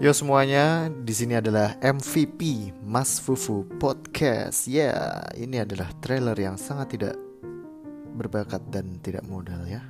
Yo semuanya, di sini adalah MVP Mas Fufu Podcast. Ya, ini adalah trailer yang sangat tidak berbakat dan tidak modal ya.